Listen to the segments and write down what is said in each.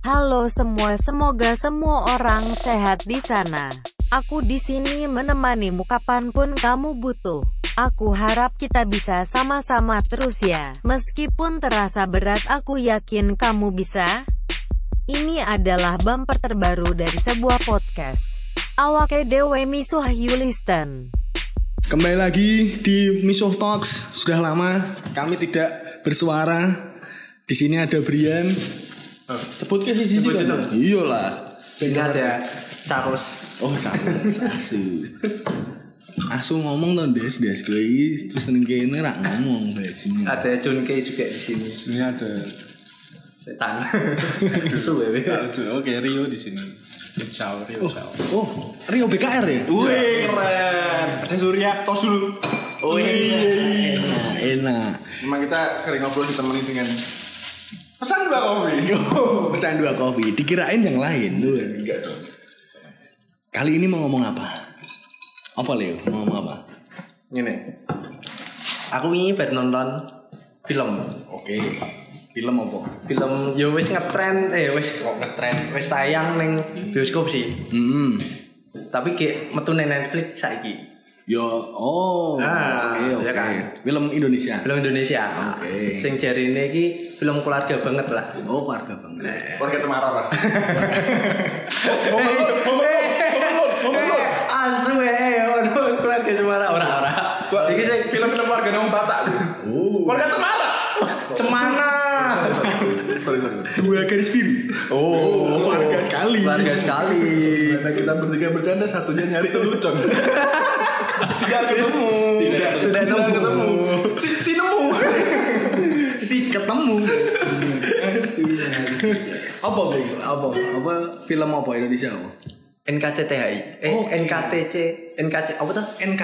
Halo semua, semoga semua orang sehat di sana. Aku di sini menemanimu kapan pun kamu butuh. Aku harap kita bisa sama-sama terus ya. Meskipun terasa berat, aku yakin kamu bisa. Ini adalah bumper terbaru dari sebuah podcast. Awake dewe misuh Yulisten. Kembali lagi di Misuh Talks. Sudah lama kami tidak bersuara. Di sini ada Brian. Sebut ke sisi kan? jeneng. Iyalah. Sini ada Charles. Oh, salah. Asu. Asu ngomong dong Des, Des gue iki terus neng kene rak ngomong kayak sini. Ada Kay juga di sini. Ini ada Setan. Su ya. Be. Oke Rio di sini. Ciao Rio ciao. Oh, Rio BKR ya? Wih keren. Ada Surya tos dulu. Oh iya. Enak, enak. Memang kita sering ngobrol ditemani dengan pesan dua kopi. Oh, pesan dua kopi. Dikirain yang lain tuh. Enggak dong. Kali ini mau ngomong apa? Apa Leo? Mau ngomong apa? Ini. Aku ini baru nonton film. Oke. Film apa? Film ya wis ngetren, eh wis kok ngetren, wis tayang ning bioskop sih. Hmm. Tapi kayak metu Netflix saiki. Yo, oh, Ah, oke, ya oke. kan? Film Indonesia. Film Indonesia. Oke. Sing jarine iki film keluarga banget lah. Oh, warga banget. Keluarga Cemara pasti. Eh, Asu eh ono keluarga Cemara ora ora. Iki sing Film-film keluarga Nong Batak. Oh, Keluarga Cemara. Cemana. Dua garis biru. Oh, keluarga sekali. Keluarga sekali. Karena kita bertiga bercanda satunya nyari lelucon. Tidak ketemu. Tidak Tidak nemu. ketemu. Si si nemu. Si ketemu. apa Bang? Apa? Apa film apa Indonesia apa? NKCTHI. Eh Oh, NKTC, NKC apa tuh? NK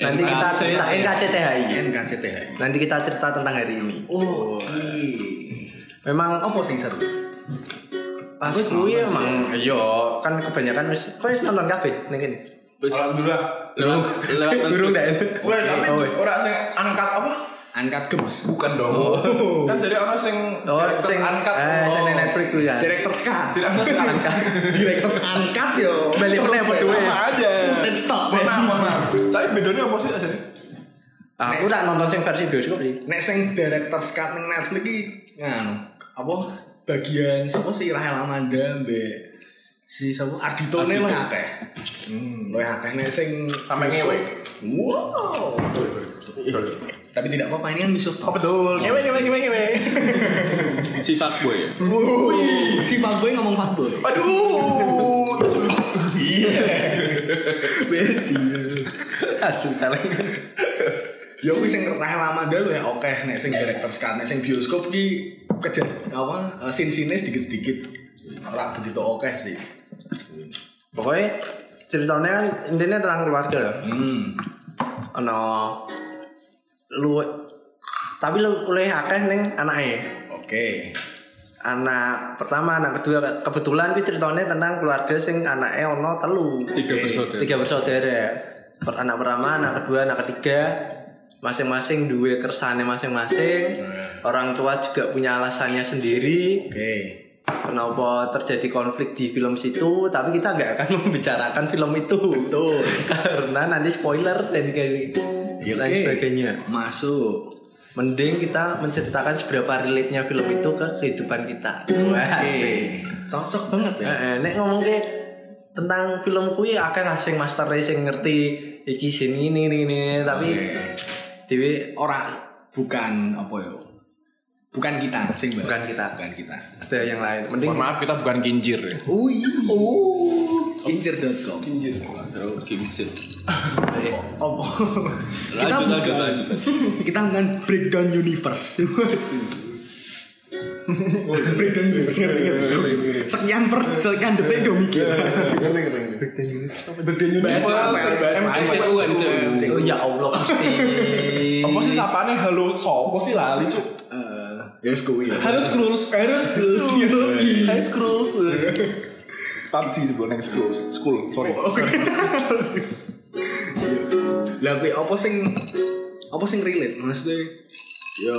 Nanti kita cerita NKCTHI. NKCTH. Nanti kita cerita tentang hari ini. Oh, Memang apa sing seru? pas kuwi nonton emang iya kan kebanyakan wis kok wis nonton kabeh ning kene. Alhamdulillah. Lewat lewat burung dah. Weh, tapi Oh, orang yang angkat apa? Angkat gemes. Bukan dong. Kan jadi orang sing Oh, sing angkat. eh sing ning Netflix kan. Director Scott. Tidak mesti angkat. Director angkat yo. Balik meneh apa duwe? Sama aja. Dan stop. Tapi bedanya apa sih asli? Aku tak nonton sing versi bioskop sih. Nek sing director Scott ning Netflix iki nganu apa bagian siapa sih Rahel Amanda mbek si siapa Ardito ne Ardhito. luwih akeh. Hmm, luwih akeh nek sing Sampai ngewe. Wow. Tapi tidak apa-apa ini kan misuh Oh betul. Ngewe ngewe ngewe ngewe. si fuckboy ya? Wuih, si Pak Boy ngomong Pak Boy. Aduh. Asu caleng. Ya kuwi sing Rahel Amanda luwih akeh nek sing director Scott nek sing bioskop ki kejar apa eh, scene-scene sedikit-sedikit ora begitu akeh sih. Pokoknya ceritanya kan intinya tentang keluarga. Hmm. Ono lu tapi lu oleh akeh ning anake. Oke. Anak pertama, anak kedua kebetulan kuwi ceritanya tentang keluarga sing anake ono telu. Tiga bersaudara. Tiga bersaudara. Per- Anak pertama, anak kedua, anak ketiga masing-masing dua kersane masing-masing. Orang tua juga punya alasannya sendiri. Oke. Kenapa terjadi konflik di film situ? Tapi kita nggak akan membicarakan film itu. Betul. Karena nanti spoiler dan kayak Ya, lain oke. sebagainya. Masuk. Mending kita menceritakan seberapa relate-nya film itu ke kehidupan kita. Asik. Cocok banget ya. Eh, nek ngomong ke tentang film kuwi akeh lah sing master sing ngerti iki sini ini ini, ini. tapi Oke. dewe Ora bukan apa ya? Bukan kita sing bahas. Bukan kita. Bukan kita. ada yang lain. Mending Mohon maaf kita bukan kinjir ya. Ui. Oh. Kincir.com. Kinjir. Oh, kinjir. eh, Apa? kita Lanjut, bukan, lanjut, lanjut. Kita bukan breakdown universe. breakdown universe. Sekian per sekian detik do mikir. Breakdown universe. Bahas MCU kan, MCU. oh ya Allah Gusti. Apa sih sapane halo sopo sih lali cuk? Ya wis kuwi. Harus Skrulls. harus terus gitu. Hai Skrulls. PUBG sebenarnya Skrulls. School, sorry. Lah kuwi apa sing apa sing relate maksudnya yo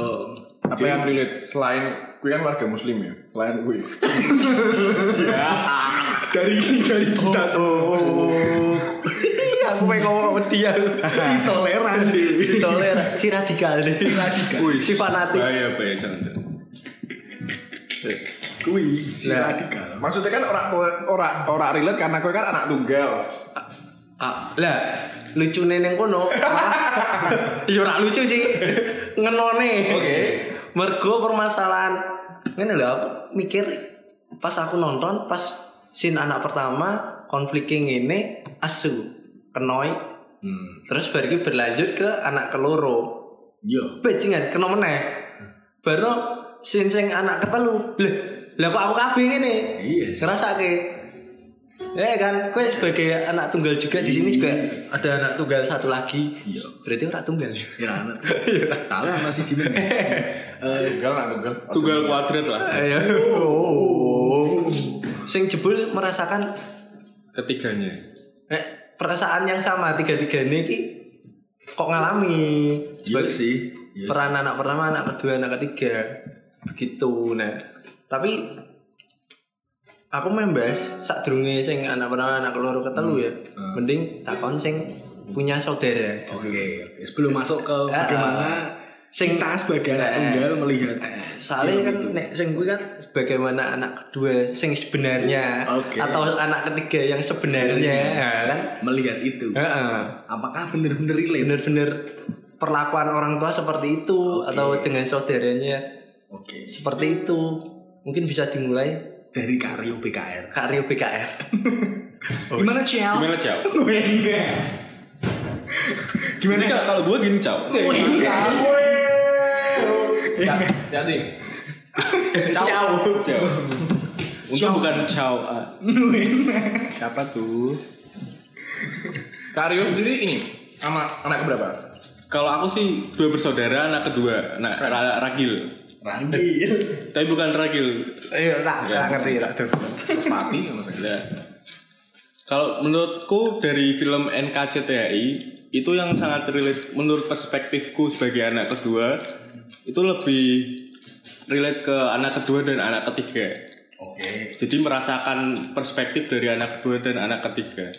Apa yang relate selain gue kan warga muslim ya. Selain gue. dari dari kita semua Aku pengen ngomong sama dia. si toleran Si toleran, si radikal deh. Si radikal. Si fanatik. Bahaya bahaya jangan jangan. kui si Nah. radikal Maksudnya kan orang orang orang relate karena gue kan anak tunggal. Ah, lah lucu neneng kono. Ya ora lucu sih. Ngenone. Oke. Mergo permasalahan ngene lho aku mikir pas aku nonton pas scene anak pertama konfliknya ngene asu kenoi hmm. terus iki berlanjut ke anak keloro yo bajingan kena meneh baru scene sing anak ketelu lah lah kok aku kabeh ngene Iya sih. ngerasake ya kan gue sebagai anak tunggal juga di sini juga ada anak tunggal satu lagi Iya. berarti orang tunggal ya ya anak tahu masih sih eh Tunggal anak tunggal. Tunggal kuadrat lah. Ayo. Oh. Sing jebul merasakan Ketiganya. eh, perasaan yang sama tiga-tiga ini ki kok ngalami? Iya sih Iya peran anak pertama, anak kedua, anak ketiga. Begitu nah. Tapi aku membahas sak durunge sing anak pertama anak keloro ketelu ya. Mending takon sing punya saudara. Oke oke. Sebelum masuk ke Ah, bagaimana sing- kita sebagai anak Eh, tunggal melihat. Soalnya kan itu. nek sing gue kan bagaimana anak kedua sing sebenarnya Oke. atau anak ketiga yang sebenarnya ya kan? Melihat itu. Heeh. apakah benar-benar relate? Bener-bener perlakuan orang tua seperti itu atau dengan saudaranya oke. seperti itu. Mungkin bisa dimulai dari Karyo BKR Kak Rio BKR gimana Ciao? Gimana Ciao? gimana kalau gue gini Ciao. Ya, jadi. Ciao Ciao. Untung bukan Ciao. ah. Siapa tuh? Karyo sendiri ini sama anak berapa? Kalau aku sih dua bersaudara, anak kedua, anak ra- ragil. Rangil Tapi bukan ragil. ayo tak ngerti tak tuh mati maksudnya. Ya. Kalau menurutku dari film NKCTHI itu yang sangat relate menurut perspektifku sebagai anak kedua itu lebih relate ke anak kedua dan anak ketiga. oke Jadi merasakan perspektif dari anak kedua dan anak ketiga.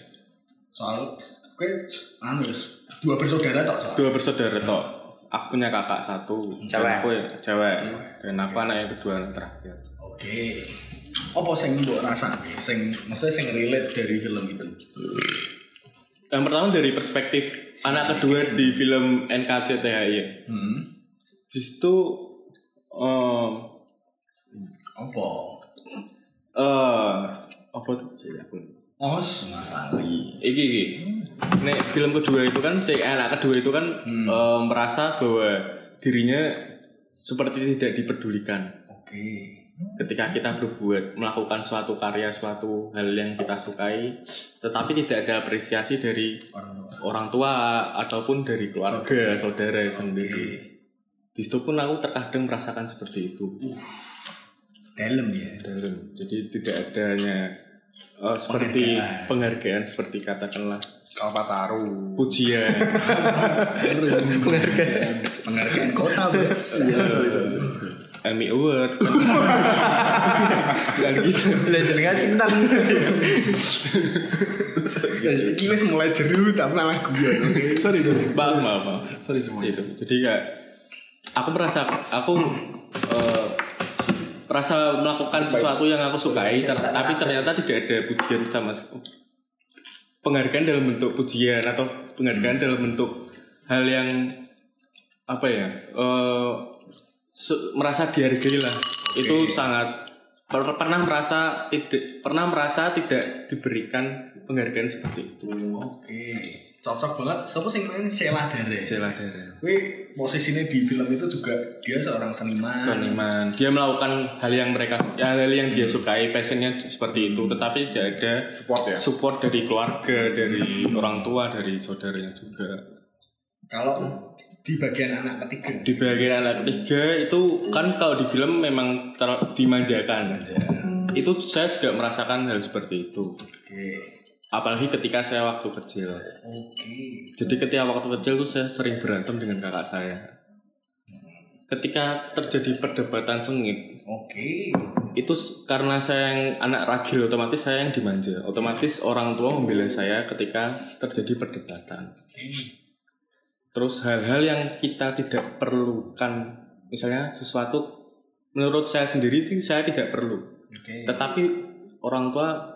soal gue anu wis, dua bersaudara tok soal Dua bersaudara toh. Aku punya kakak satu, Cewek. aku ya cewek, dan aku anak yang kedua yang terakhir. oke apa sing mbok rasake sing maksudnya sing relate dari film itu Yang pertama dari perspektif anak kedua di film NKCTHI ya. hmm Di situ eh apa? Eh apa? Sih aku. Os ngarali iki iki. Nek film kedua itu kan si anak kedua itu kan eh, merasa bahwa dirinya seperti tidak dipedulikan. Oke. Ketika kita berbuat melakukan suatu karya suatu hal yang kita sukai tetapi tidak ada apresiasi dari orang tua. orang tua ataupun dari keluarga saudara. sendiri di situ pun aku terkadang merasakan seperti itu. Dalam ya. Dalam. Jadi tidak adanya eh, seperti Penghargaan. penghargaan. seperti katakanlah Kalpataru. pujian. Penghargaan. Penghargaan kota bos. Emmy Award. Kan bukan gitu. Jenengan sinten Iki wis mulai jeru tapi malah gue oke sorry sorry maaf maaf. Maaf Sorry semua. itu. Jadi kayak aku merasa aku eh, merasa melakukan sesuatu yang aku sukai ter- tapi ternyata tidak ada pujian sama sekali penghargaan dalam bentuk pujian atau penghargaan dalam bentuk hal yang apa ya se- merasa dihargai lah. Itu sangat per- pernah merasa tidak pernah merasa tidak diberikan penghargaan seperti itu. Oke cocok banget. Siapa sing main Sheila Dare Sheila Dara Wih, posisinya di film itu juga dia seorang seniman. seniman. Dia melakukan hal yang mereka ya, hal yang dia sukai. Passionnya seperti itu. Tetapi tidak ada Support ya? support dari keluarga dari orang tua dari saudaranya juga. Kalau di bagian anak ketiga, di bagian anak ketiga itu kan kalau di film memang ter- dimanjakan. Itu saya juga merasakan hal seperti itu. Oke, apalagi ketika saya waktu kecil. Oke, jadi ketika waktu kecil tuh saya sering berantem dengan kakak saya. Ketika terjadi perdebatan sengit Oke. itu s- karena saya yang anak ragil otomatis saya yang dimanja. Otomatis orang tua membela saya ketika terjadi perdebatan. Terus hal-hal yang kita tidak perlukan. Misalnya sesuatu menurut saya sendiri sih saya tidak perlu. Oke. tetapi orang tua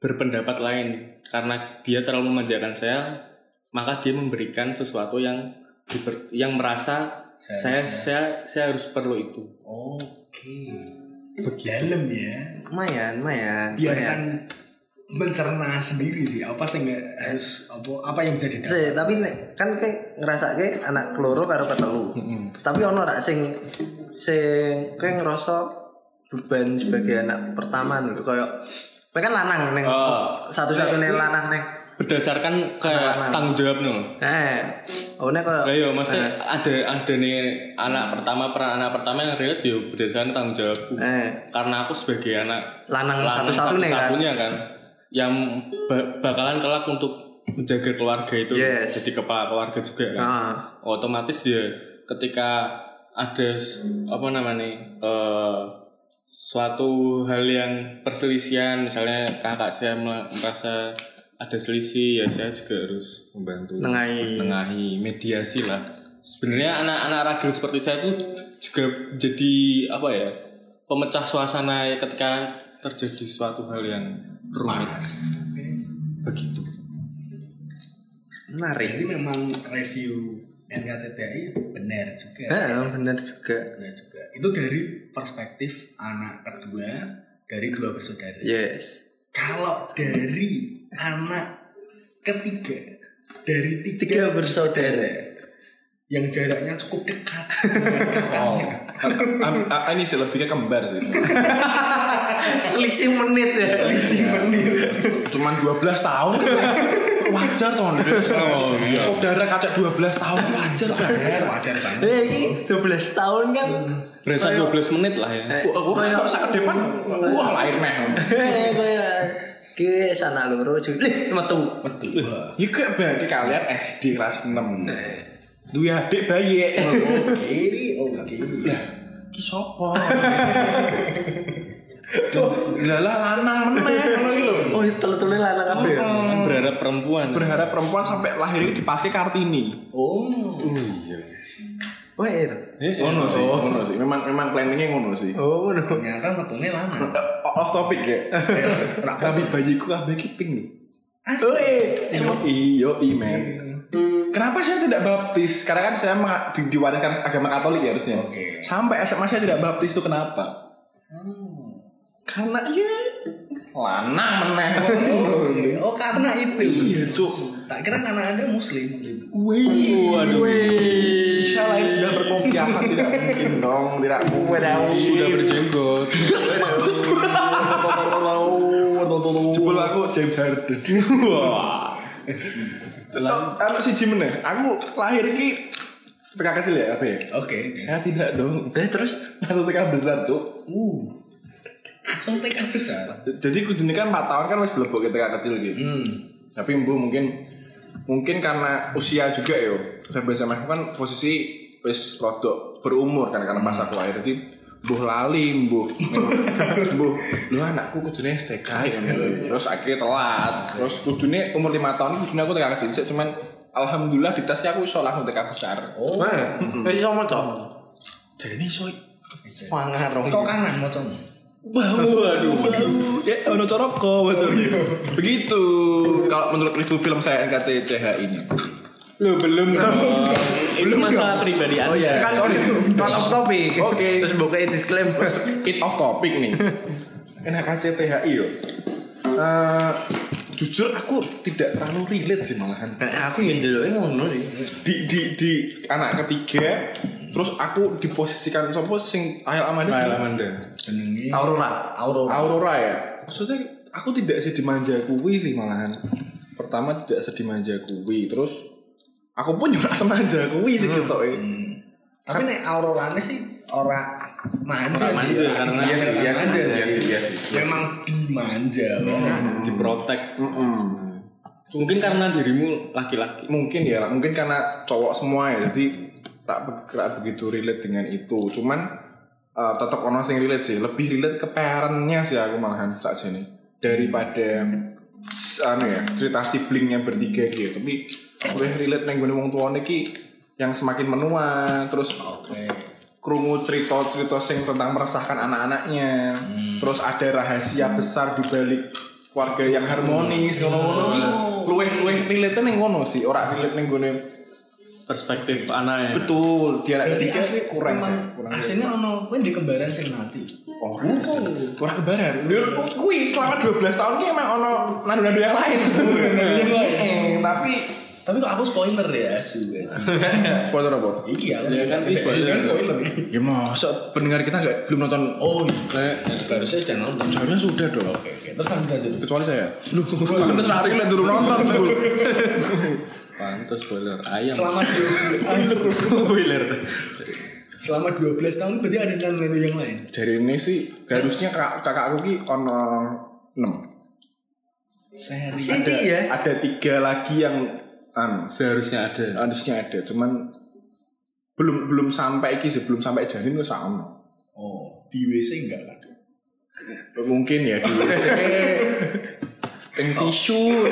berpendapat lain karena dia terlalu memanjakan saya maka dia memberikan sesuatu yang diper- yang merasa saya saya saya harus perlu itu Oke. Dalam ya. Lumayan, lumayan. Biarkan mencerna sendiri sih apa sih nggak harus apa apa yang bisa didapat. Sih, tapi kan kayak ngerasa kayak anak keloro karo ketelu. Tapi ono rak sing sing kayak ngerasa beban sebagai anak pertama lho kayak kowe kan lanang neng Oh. satu-satunya Nek, kuwi- lanang neng. berdasarkan kayak Anak-anak. tanggung jawab no. Eh, oh nek kayak Lah yo mesti ada ada nih anak pertama peran anak pertama yang relate yo berdasarkan tanggung jawabku. eh Karena aku sebagai anak lanang satu-satunya kan. satunya kan yang ba- bakalan kelak untuk menjaga keluarga itu Yes. jadi kepala keluarga juga kan. Ah, otomatis dia ketika ada apa namanya eh, suatu hal yang perselisihan misalnya kakak saya merasa ada selisih ya saya juga harus membantu Nengahi. nengahi mediasi lah sebenarnya anak-anak ragil seperti saya itu juga jadi apa ya pemecah suasana ya ketika terjadi suatu hal yang rumit begitu menarik. Jadi memang review NKCTI benar juga. Eh, benar juga. Benar juga. Itu dari perspektif anak kedua dari dua bersaudara. Yes. Kalau dari anak ketiga dari tiga, Tiga bersaudara. yang jaraknya cukup dekat a- ini sih lebih ke kembar sih. Selisih menit ya. Selisih menit. Cuman 12 tahun wajar toh Des. Oh, iya. Saudara kaca 12 tahun wajar lah. Wajar, wajar banget. Eh, ini 12 tahun kan. berasa 12 menit lah ya Eh, kok sak depan. Wah, lahir meh. Eh, kayak Ki sana loro juga. Lih, metu. Betul. Ya bagi kalian SD kelas 6. Dua adik bayi. Oke, oke. Lah, ki sapa? Lanang meneh ngono iki lho. Oh, telu-telu lanang kabeh. Berharap perempuan Berharap perempuan sampai lahir ini dipakai Kartini. Oh, Wait. Ngono sih, ngono sih. Memang memang planningnya ngono sih. Oh, no. ternyata metune lama. Eh, Off topic ya. Tapi bayiku kabeh ki pink. Oh, eh. Yo iyo men. Kenapa saya tidak baptis? Karena kan saya di- diwariskan agama Katolik ya harusnya. Oke. Sampai SMA saya tidak baptis itu kenapa? Karena ya lanang meneh. Oke. Oh, karena itu. Iya, Cuk. Tak kira karena Anda muslim. Wih, waduh. Insya Allah yang sudah berkopiahan tidak mungkin dong, tidak mungkin. sudah berjenggot Jebul aku James Harden. wah anu siji meneh. Aku lahir iki TK kecil ya, apa ya? Oke. Saya tidak dong. Eh, terus Langsung TK besar, Cuk. Uh. Langsung TK besar. Jadi kudune kan 4 tahun kan wis lebok ke TK kecil gitu. Hmm. Tapi mbu mungkin mungkin karena usia juga yo. Sampai SMA aku kan posisi wis rodok berumur kan karena pas aku lahir jadi mbuh lali mbuh mbuh lu anakku kudune STK ya terus akhirnya telat terus kudune umur 5 tahun kudune aku TK kecil cuman alhamdulillah di tasnya aku iso langsung TK besar Oh. Mana? Wis iso maca. jadi ini iso Wangarong. Kok kanan mocomu? waduh ya ono coroko begitu. Kalau menurut review film saya NKTCH ini. Lo belum. Dong itu masalah pribadi anda iya. Kan sorry. Not off topic. Oke. Terus buka disclaimer. it off topic nih. NKCTHI yo. Eh, jujur aku tidak terlalu relate sih malahan. Eh, aku yang dulu ngono sih. di di di anak ketiga terus aku diposisikan sopo sing Ayel Amanda juga. Amanda Jenenge Aurora. Aurora. Aurora ya maksudnya aku tidak sedih manja kuwi sih malahan pertama tidak sedih manja kuwi terus aku pun juga semanja kuwi sih gitu eh. Hmm. Tapi nek Aurora ini sih ora manja Ora sih. manja, karena Iya sih, iya sih, iya iya sih, iya sih. Memang dimanja loh. diprotek mungkin karena dirimu laki-laki mungkin ya mungkin karena cowok semua ya jadi tak, be- tak begitu relate dengan itu. Cuman eh, tetap ono sing relate sih, lebih relate ke parentnya sih aku malahan saat sini daripada anu ya cerita siblingnya bertiga gitu. Tapi lebih relate neng gue wong tuane ki yang semakin menua terus Oke. krungu cerita-cerita sing tentang meresahkan anak-anaknya. Terus ada rahasia besar di balik keluarga yang harmonis ngono-ngono ki luweh-luweh relate ning ngono sih, ora relate ning gone perspektif anaknya betul anak Berarti ketiga asli kurang sih, kurang. Aslinya ono kowe di kembaran sing mati. Oh, kurang kebaran. Lho, kuwi selama 12 tahun ki emang ono nadu-nadu yang lain yang lain. tapi Tapi kok aku spoiler ya, su. spoiler apa? Iki ya, Ya kan, ini spoiler. kan spoiler. Ya masa pendengar kita nggak belum nonton Oh, iya. Harusnya sudah nonton. Harusnya sudah dong. Oke, oke. Terus lanjut lanjut. Kecuali saya. Lu, pantes lari lah dulu nonton dulu. pantas spoiler ayam Selama 12 spoiler selama 12 tahun berarti ada nano yang lain. Dari ini sih harusnya kak kakakku ki ono 6. Seri. ada, ya? ada tiga lagi yang anu seharusnya ada harusnya ada cuman belum belum sampai iki sih belum sampai janin wis ono Oh, di WC enggak kan? mungkin ya di WC yang tisu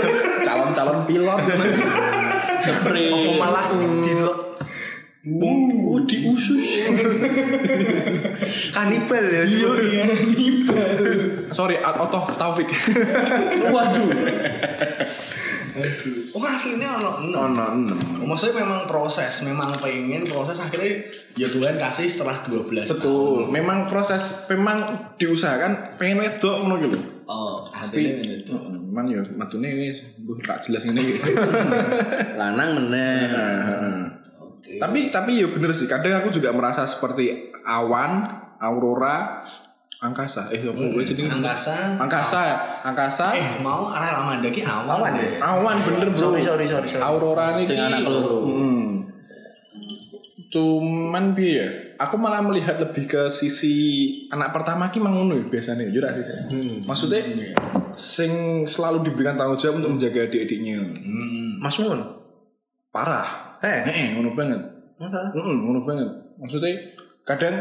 calon-calon pilot spray Apa malah di oh di usus. Kanibal ya. Iya, sorry out of taufik waduh. Oh, aslinya ono enam. ono enam. Maksudnya memang proses, memang pengen proses akhirnya ya Tuhan kasih setelah 12 betul. memang proses memang diusahakan pengen wedok ngono gitu Oh, gitu. man ya matune wis buh tak jelas ngene iki lanang meneh Oke. tapi tapi ya bener sih kadang aku juga merasa seperti awan aurora angkasa eh apa gue jadi Angkasa. angkasa angkasa Eh, mau arah Amanda ki awan. Awan ya? awan bener bro Sorry, sorry, sorry, sorry. aurora nih Sing anak keloro. hmm. Cuman ya aku malah melihat lebih ke sisi anak pertama ki mang ngono ya biasanya jujur sih maksudnya sing selalu diberikan tanggung jawab untuk menjaga adik-adiknya Hmm. Mas Mun. parah Eh, eh ngono banget ngono banget. Maksudnya kadang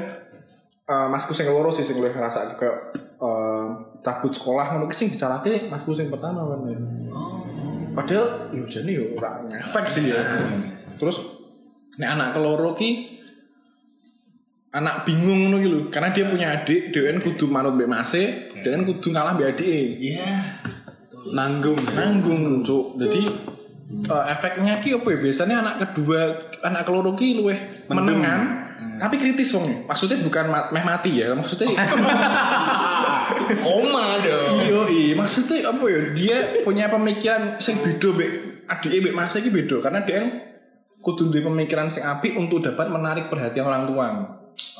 eh, masku sing loro sih sing luwih ngrasa juga eh, cabut sekolah ngono sing disalahke masku sing pertama kan. ya. Padahal yo jane yo ora ngefek sih ya. Terus nek anak keloro ki anak bingung ngono ki lho, karena dia punya adik, dhewe kudu manut mbek mase, dhewe kudu ngalah mbek adike. Iya. nanggung Nanggung, Cuk. Jadi eh, efeknya ki apa ya? Biasanya anak kedua, anak keloro ki luweh menengan, tapi kritis wong. Maksudnya bukan ma- meh mati ya, maksudnya Koma dong. iya iya, maksudnya apa ya? Dia punya pemikiran sing beda mbek adike mbek mase ki beda karena dia kudu duwe pemikiran sing apik untuk dapat menarik perhatian orang tua.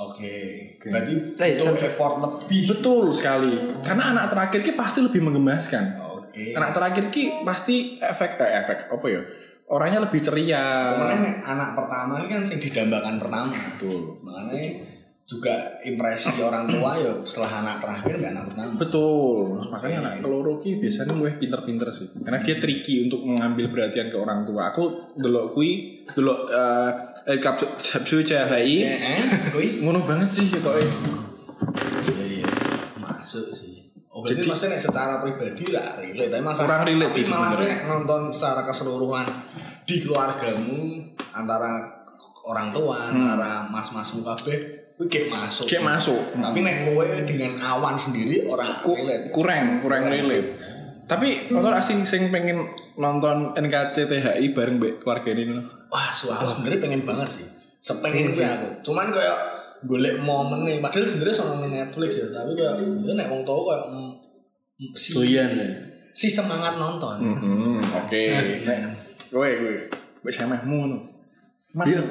Oke. Berarti Eh, itu effort lebih. Betul sekali. Karena anak terakhir ki pasti lebih menggemaskan. Oke. Anak terakhir ki pasti efek eh, efek apa ya? Orangnya lebih ceria. Nek anak pertama kan sing didambakan pertama. Betul. Makanya juga impresi orang tua ya setelah anak terakhir nggak anak pertama. Betul. Makanya anak keloro ki biasanya luwih pinter-pinter sih. Karena dia tricky untuk mengambil perhatian ke orang tua. Aku delok kui, eh eh kapsu kapsu CHI. Kui. Ngono banget sih gitu eh. Iya iya. Masuk sih. Oh, berarti Jadi- maksudnya secara pribadi lah relate, tapi masalah Kurang relate sih malah nek nonton secara keseluruhan di keluargamu antara orang tua, antara mas-masmu kabeh, kayak masuk. Kayak masuk. Tapi nek kowe dengan awan sendiri orang Ku- relate. kurang, kurang relate. Tapi nonton asing sing pengen nonton NKCTHI bareng mbek keluarga ini. Wah, suara sebenarnya pengen banget sih. Sepengen sih aku. Cuman kayak golek momen nih. Padahal sebenarnya sama Netflix ya, tapi kayak ya nek wong tau kayak mm, mm, si, doyan ya si semangat nonton. Hmm, oke. Nek kowe kowe mbek samehmu ngono. Iya.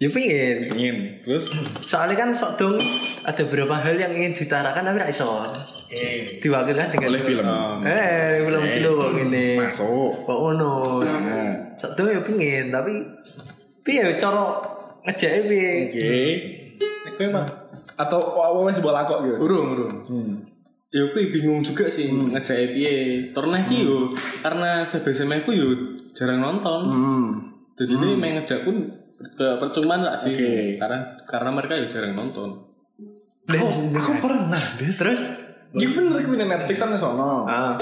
Ya pengen. Ingin. Terus Soalnya kan sok dong ada beberapa hal yang ingin ditarakan tapi iso. Eh, Diwakilkan dengan oleh film. Eh, film kilo kok gini. Masuk. Kok ngono. Nah, Sok dong ya pengen tapi piye cara ngejake piye? Oke. Nek kowe mah atau awal wis bola kok gitu. urung urung ya aku bingung juga sih ngejak piye karena iki yo karena sebeseme aku yo jarang nonton Hmm. jadi ini main ngejak pun percumaan lah sih Oke. karena karena mereka ya jarang nonton Dan Aku pernah, Des. terus aku punya Netflix sama sono. ah,